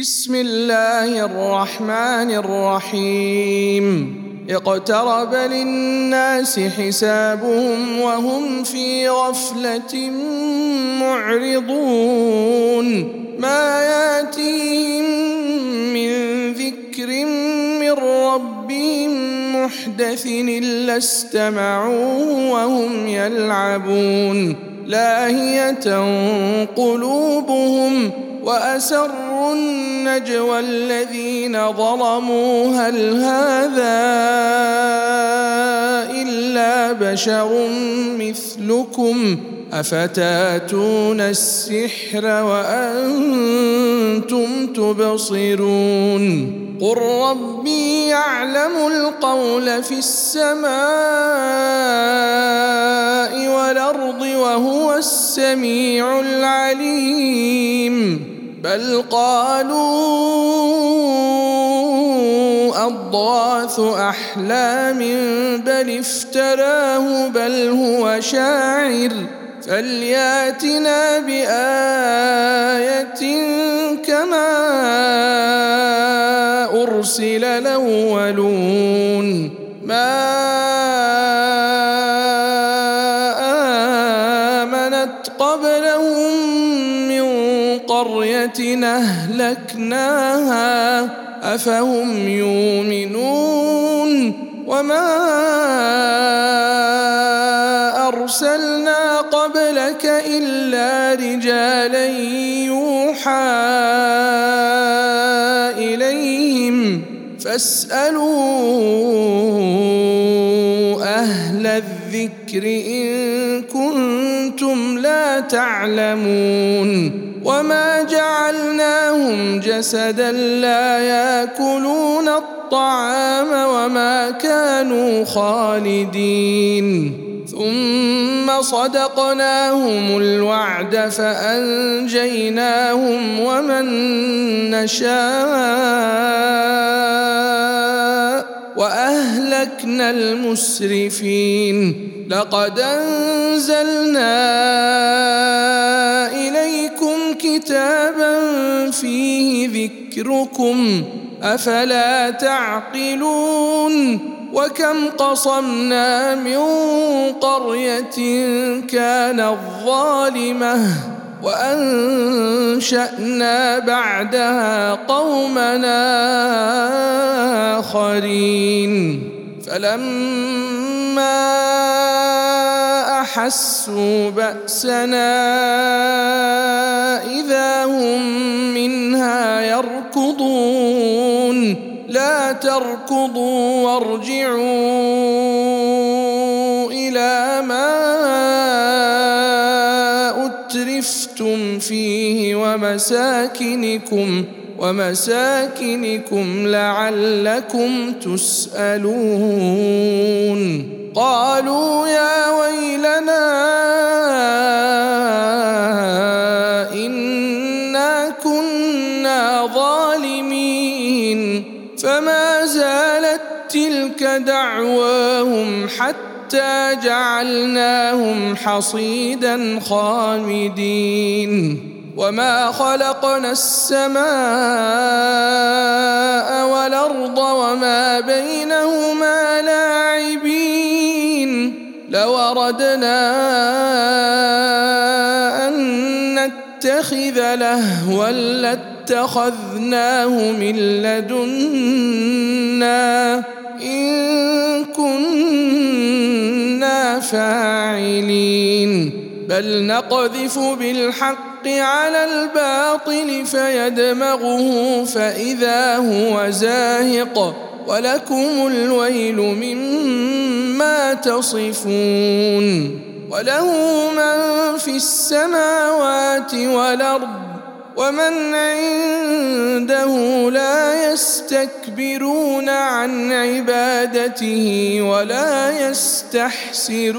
بسم الله الرحمن الرحيم. اقترب للناس حسابهم وهم في غفلة معرضون. ما ياتيهم من ذكر من ربهم محدث إلا استمعوه وهم يلعبون. لاهية قلوبهم وأسروا النجوى الذين ظلموا. هل هذا إلا بشر مثلكم؟ أفتاتون السحر وأنتم تبصرون؟ قل ربي يعلم القول في السماء والأرض وهو السميع العليم. بل قالوا أضغاث أحلام بل افتراه بل هو شاعر فلياتنا بآية كما أرسل الأولون ما أهلكناها أفهم يؤمنون وما أرسلنا قبلك إلا رجالا يوحى إليهم فاسألوا أهل الذكر إن كنتم لا تعلمون وما جعلناهم جسدا لا يأكلون الطعام وما كانوا خالدين. ثم صدقناهم الوعد فأنجيناهم ومن نشاء وأهلكنا المسرفين. لقد أنزلنا إليكم كتابا فيه ذكركم. أفلا تعقلون؟ وكم قصمنا من قرية كانت ظالمه وأنشأنا بعدها قومنا آخرين. فلما أحسوا بأسنا إذا هم منها يركضون. لا تركضوا وارجعوا إلى ما ومساكنكم ومساكنكم لعلكم تسألون. قالوا يا ويلنا إنا كنا ظالمين. فما زالت تلك دعواهم حتى جعلناهم حصيدا خامدين. وما خلقنا السماء والارض وما بينهما لاعبين لو اردنا ان نتخذ لهوا لاتخذناه من لدنا ان كنا فاعلين بل نقذف بالحق على الباطل فيدمغه فإذا هو زاهق ولكم الويل مما تصفون وله من في السماوات والأرض ومن عنده لا يستكبرون عن عبادته ولا يستحسرون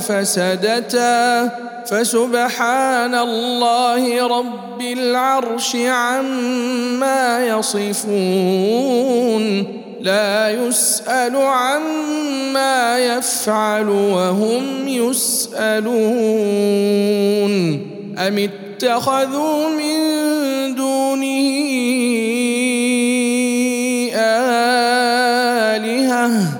الله لفسدتا فسبحان الله رب العرش عما يصفون لا يسأل عما يفعل وهم يسألون أم اتخذوا من دونه آلهة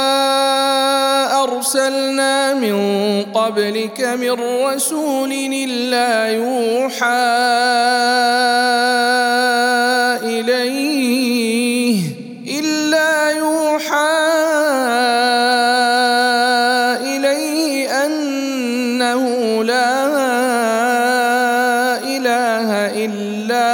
أرسلنا من قبلك من رسول إلا يوحى إليه إلا يوحى إليه أنه لا إله إلا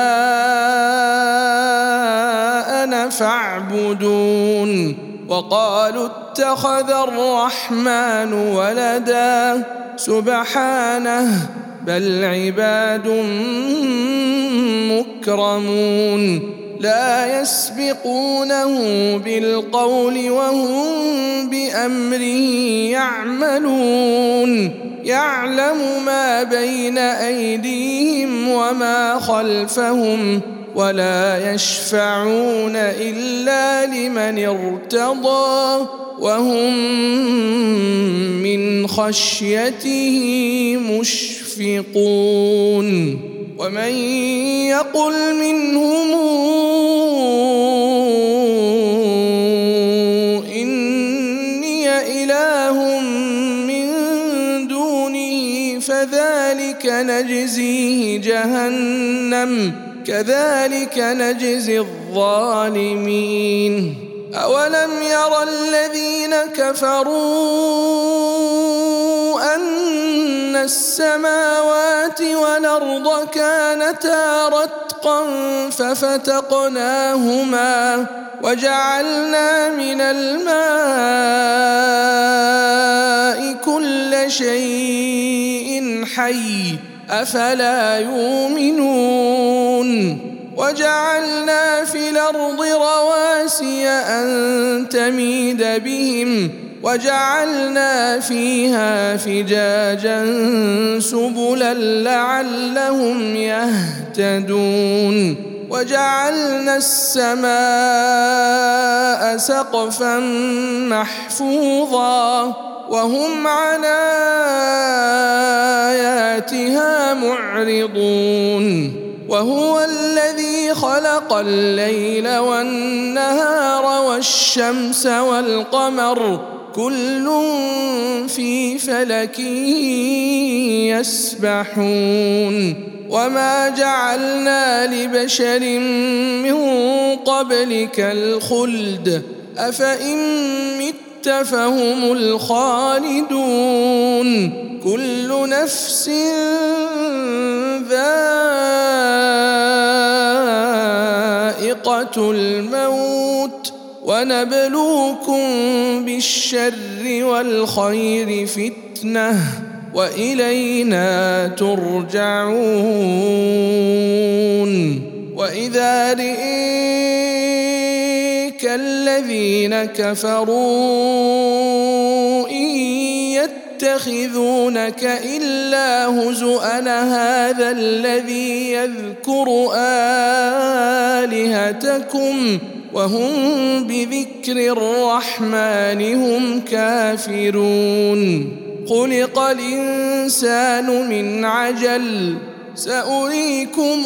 أنا فاعبدون. وقالوا اتخذ الرحمن ولدا سبحانه بل عباد مكرمون. لا يسبقونه بالقول وهم بأمره يعملون. يعلم ما بين أيديهم وما خلفهم. ولا يشفعون إلا لمن ارتضى وهم من خشيته مشفقون ومن يقل منهم إني إله من دونه فذلك نجزيه جهنم كذلك نجزي الظالمين. أولم ير الذين كفروا أن السماوات والأرض كانتا رتقا ففتقناهما وجعلنا من الماء كل شيء حي. أفلا يؤمنون؟ وجعلنا في الأرض رواسي أن تميد بهم وجعلنا فيها فجاجا سبلا لعلهم يهتدون. وجعلنا السماء سقفا محفوظا. وهم عن آياتها معرضون. وهو الذي خلق الليل والنهار والشمس والقمر كل في فلك يسبحون. وما جعلنا لبشر من قبلك الخلد. أفإن مت فهم الخالدون. كل نفس ذائقة الموت. ونبلوكم بالشر والخير فتنة وإلينا ترجعون. وإذا رئيك الذين كفروا إن يتخذونك إلا هزءا هذا الذي يذكر آلهتكم وهم بذكر الرحمن هم كافرون. خلق الإنسان من عجل ساريكم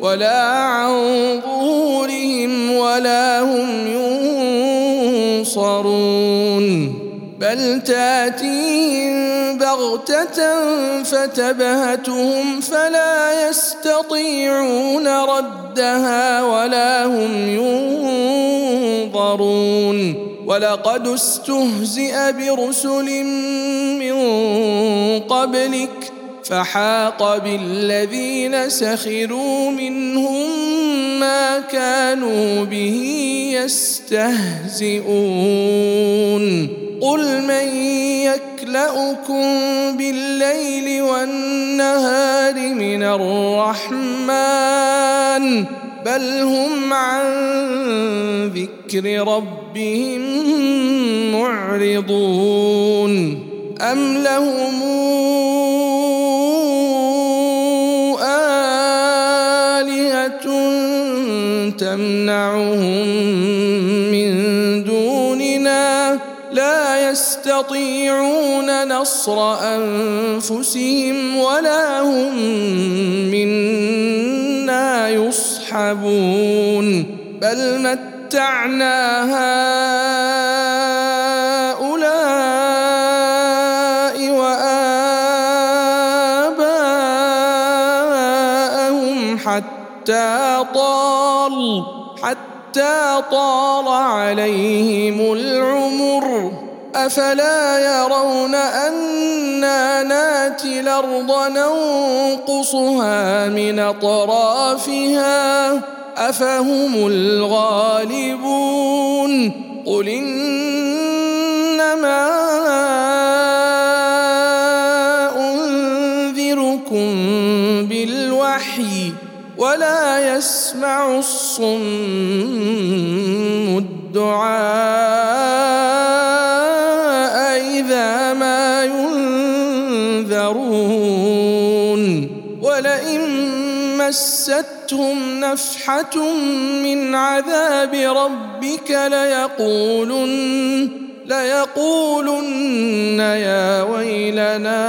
ولا عن ظهورهم ولا هم ينصرون. بل تأتيهم بغتة فتبهتهم فلا يستطيعون ردها ولا هم ينظرون. ولقد استهزئ برسل من قبلك فحاق بالذين سخروا منهم ما كانوا به يستهزئون. قل من يكلأكم بالليل والنهار من الرحمن؟ بل هم عن ذكر ربهم معرضون. أم لهم تمنعهم من دوننا لا يستطيعون نصر أنفسهم ولا هم منا يصحبون. بل متعنا هؤلاء وآباءهم حتى طال. حتى طال عليهم العمر. أفلا يرون أنا ناتي الأرض ننقصها من أطرافها؟ أفهم الغالبون. قل إنما ولا يسمع الصم الدعاء إذا ما ينذرون. ولئن مستهم نفحة من عذاب ربك ليقولن ليقولن يا ويلنا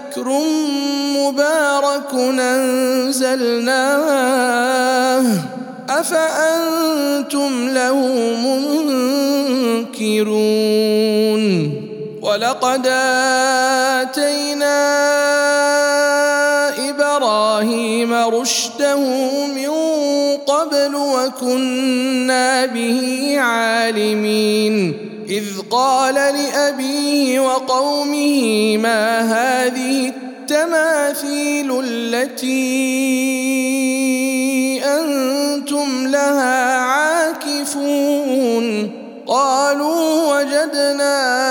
مبارك أنزلناه. أفأنتم له منكرون؟ ولقد آتينا إبراهيم رشده من قبل وكنا به عالمين. إذ قال لأبيه وقومه ما هذه التماثيل التي أنتم لها عاكفون؟ قالوا وجدنا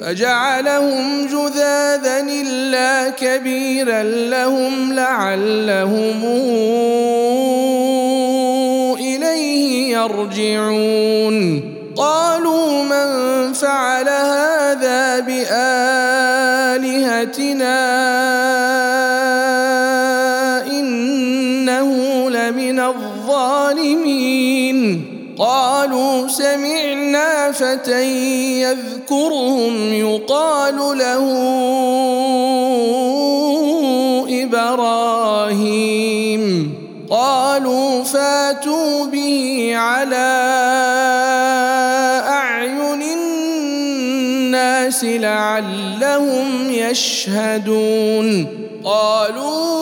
فجعلهم جذاذا إلا كبيرا لهم لعلهم إليه يرجعون. قالوا من فعل هذا بآلهتنا إنه لمن الظالمين. قالوا سمعنا فتى يذكرهم يقال له إبراهيم. قالوا فاتوا به على أعين الناس لعلهم يشهدون. قالوا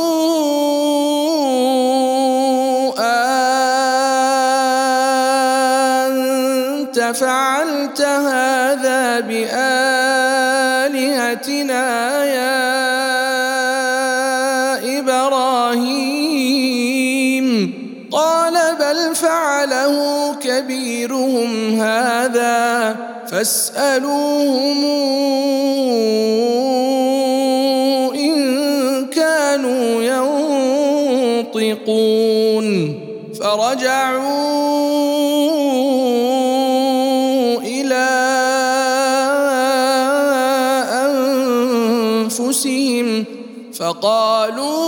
فاسألوهم إن كانوا ينطقون. فرجعوا فقالوا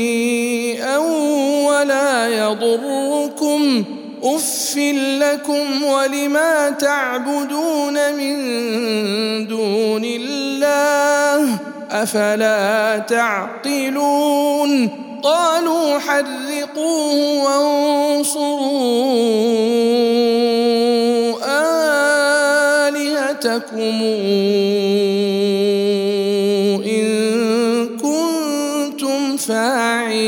اف لكم ولما تعبدون من دون الله أفلا تعقلون قالوا حرقوه وانصروا آلهتكم إن كنتم فاعلين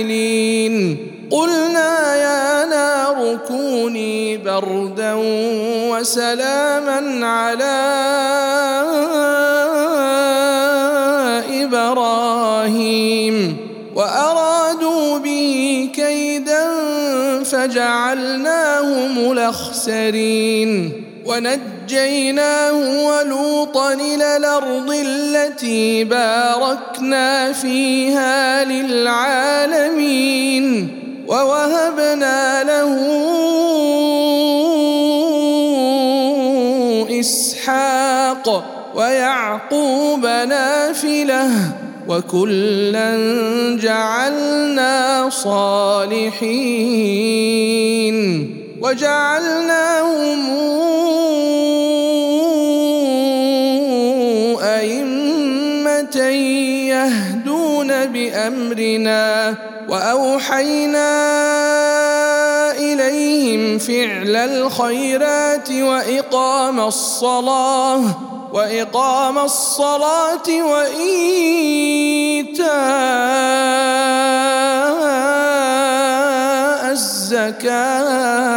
نار كوني بردا وسلاما على إبراهيم. وأرادوا به كيدا فجعلناهم الأخسرين. ونجيناه ولوطا إلى الأرض التي باركنا فيها للعالمين. ووهبنا له إسحاق ويعقوب نافلة وكلا جعلنا صالحين وجعلناهم أئمة يهدون بأمرنا وأوحينا إليهم فعل الخيرات وإقام الصلاة وإقام الصلاة وإيتاء الزكاة.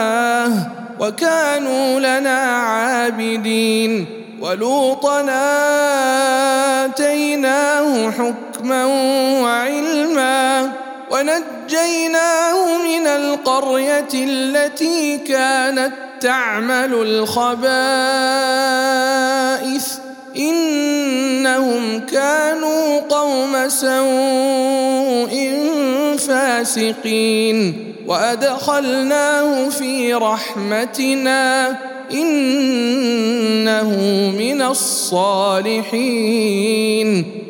وكانوا لنا عابدين ولوطا آتيناه حكما وعلما. ونجيناه من القرية التي كانت تعمل الخبائث. إنهم كانوا قوم سوء فاسقين. وأدخلناه في رحمتنا. إنه من الصالحين.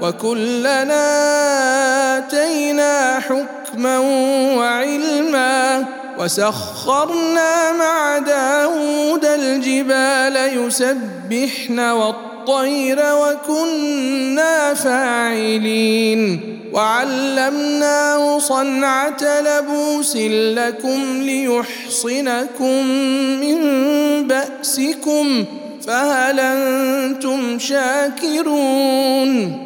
وكلنا آتينا حكما وعلما وسخرنا مع داود الجبال يسبحن والطير وكنا فاعلين وعلمناه صنعة لبوس لكم ليحصنكم من بأسكم فهل أنتم شاكرون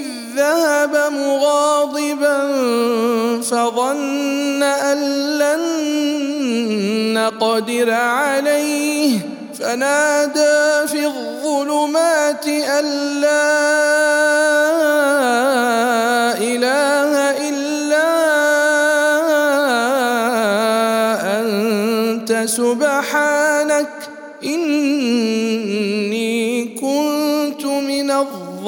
ذهب مغاضبا فظن أن لن نقدر عليه. فنادى في الظلمات أن لا إله إلا أنت سبحانك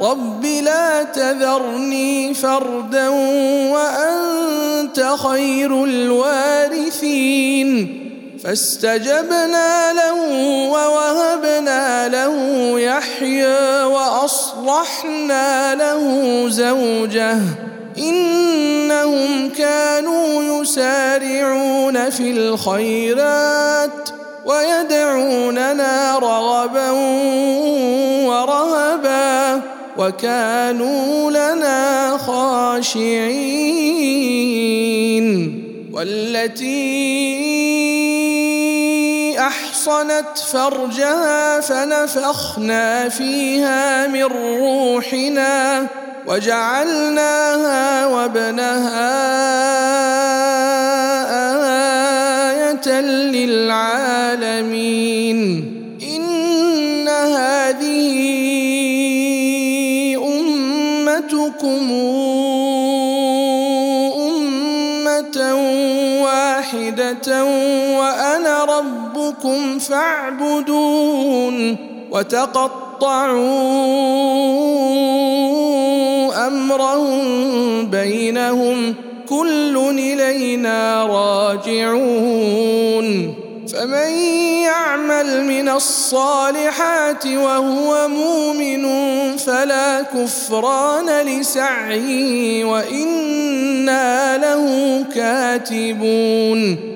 رب لا تذرني فردا وانت خير الوارثين فاستجبنا له ووهبنا له يحيى واصلحنا له زوجه انهم كانوا يسارعون في الخيرات ويدعوننا رغبا ورهبا وكانوا لنا خاشعين والتي أحصنت فرجها فنفخنا فيها من روحنا وجعلناها وابنها آية للعالمين وأنا ربكم فاعبدون وتقطعوا امرهم بينهم كل الينا راجعون فمن يعمل من الصالحات وهو مؤمن فلا كفران لسعيه وأنا له كاتبون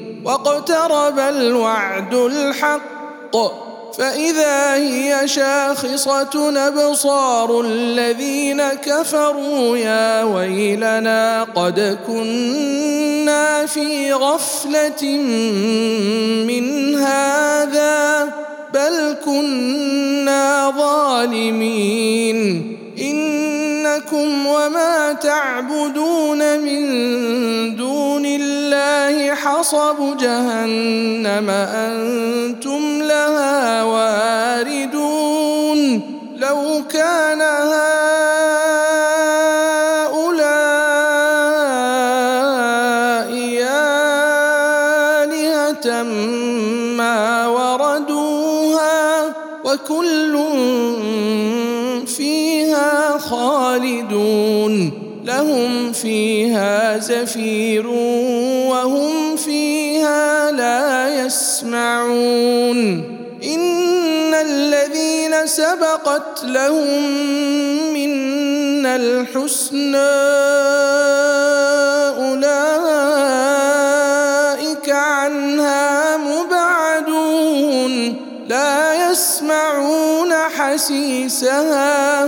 واقترب الوعد الحق. فإذا هي شاخصة أبصار الذين كفروا يا ويلنا قد كنا في غفلة من هذا بل كنا ظالمين. إنكم وما تعبدون من دون حصب جهنم أنتم لها واردون لو كان هؤلاء آلهة ما وردوها وكل فيها خالدون لهم فيها زفير يسمعون إن الذين سبقت لهم منا الحسنى أولئك عنها مبعدون لا يسمعون حسيسها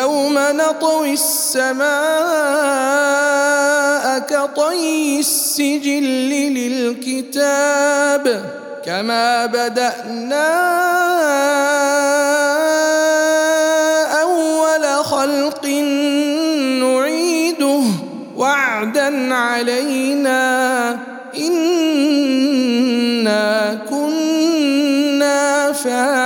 يوم نطوي السماء كطي السجل للكتاب كما بدأنا أول خلق نعيده وعدا علينا إنا كنا فاعلين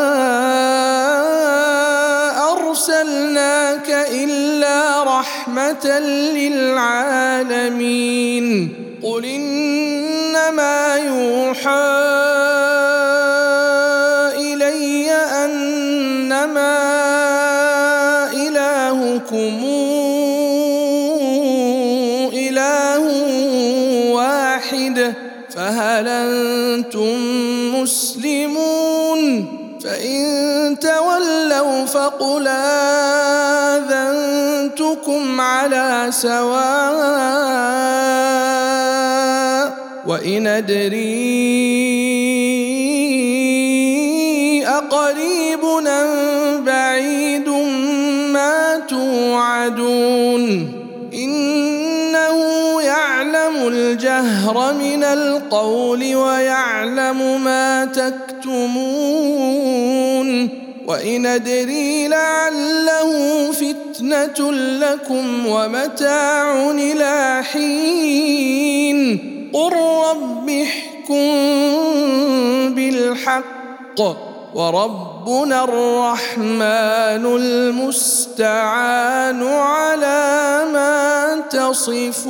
للعالمين. قل إنما يوحى إلي أنما إلهكم إله واحد فهل أنتم مسلمون؟ فإن تولوا فقل اذنتكم على سواء وإن أدري أقريب بعيد ما توعدون إنه يعلم الجهر من القول ويعلم ما تكتمون وإن أدري لعله فتنه لكم ومتاع إلى حين قل رب احكم بالحق وربنا الرحمن المستعان على ما تصفون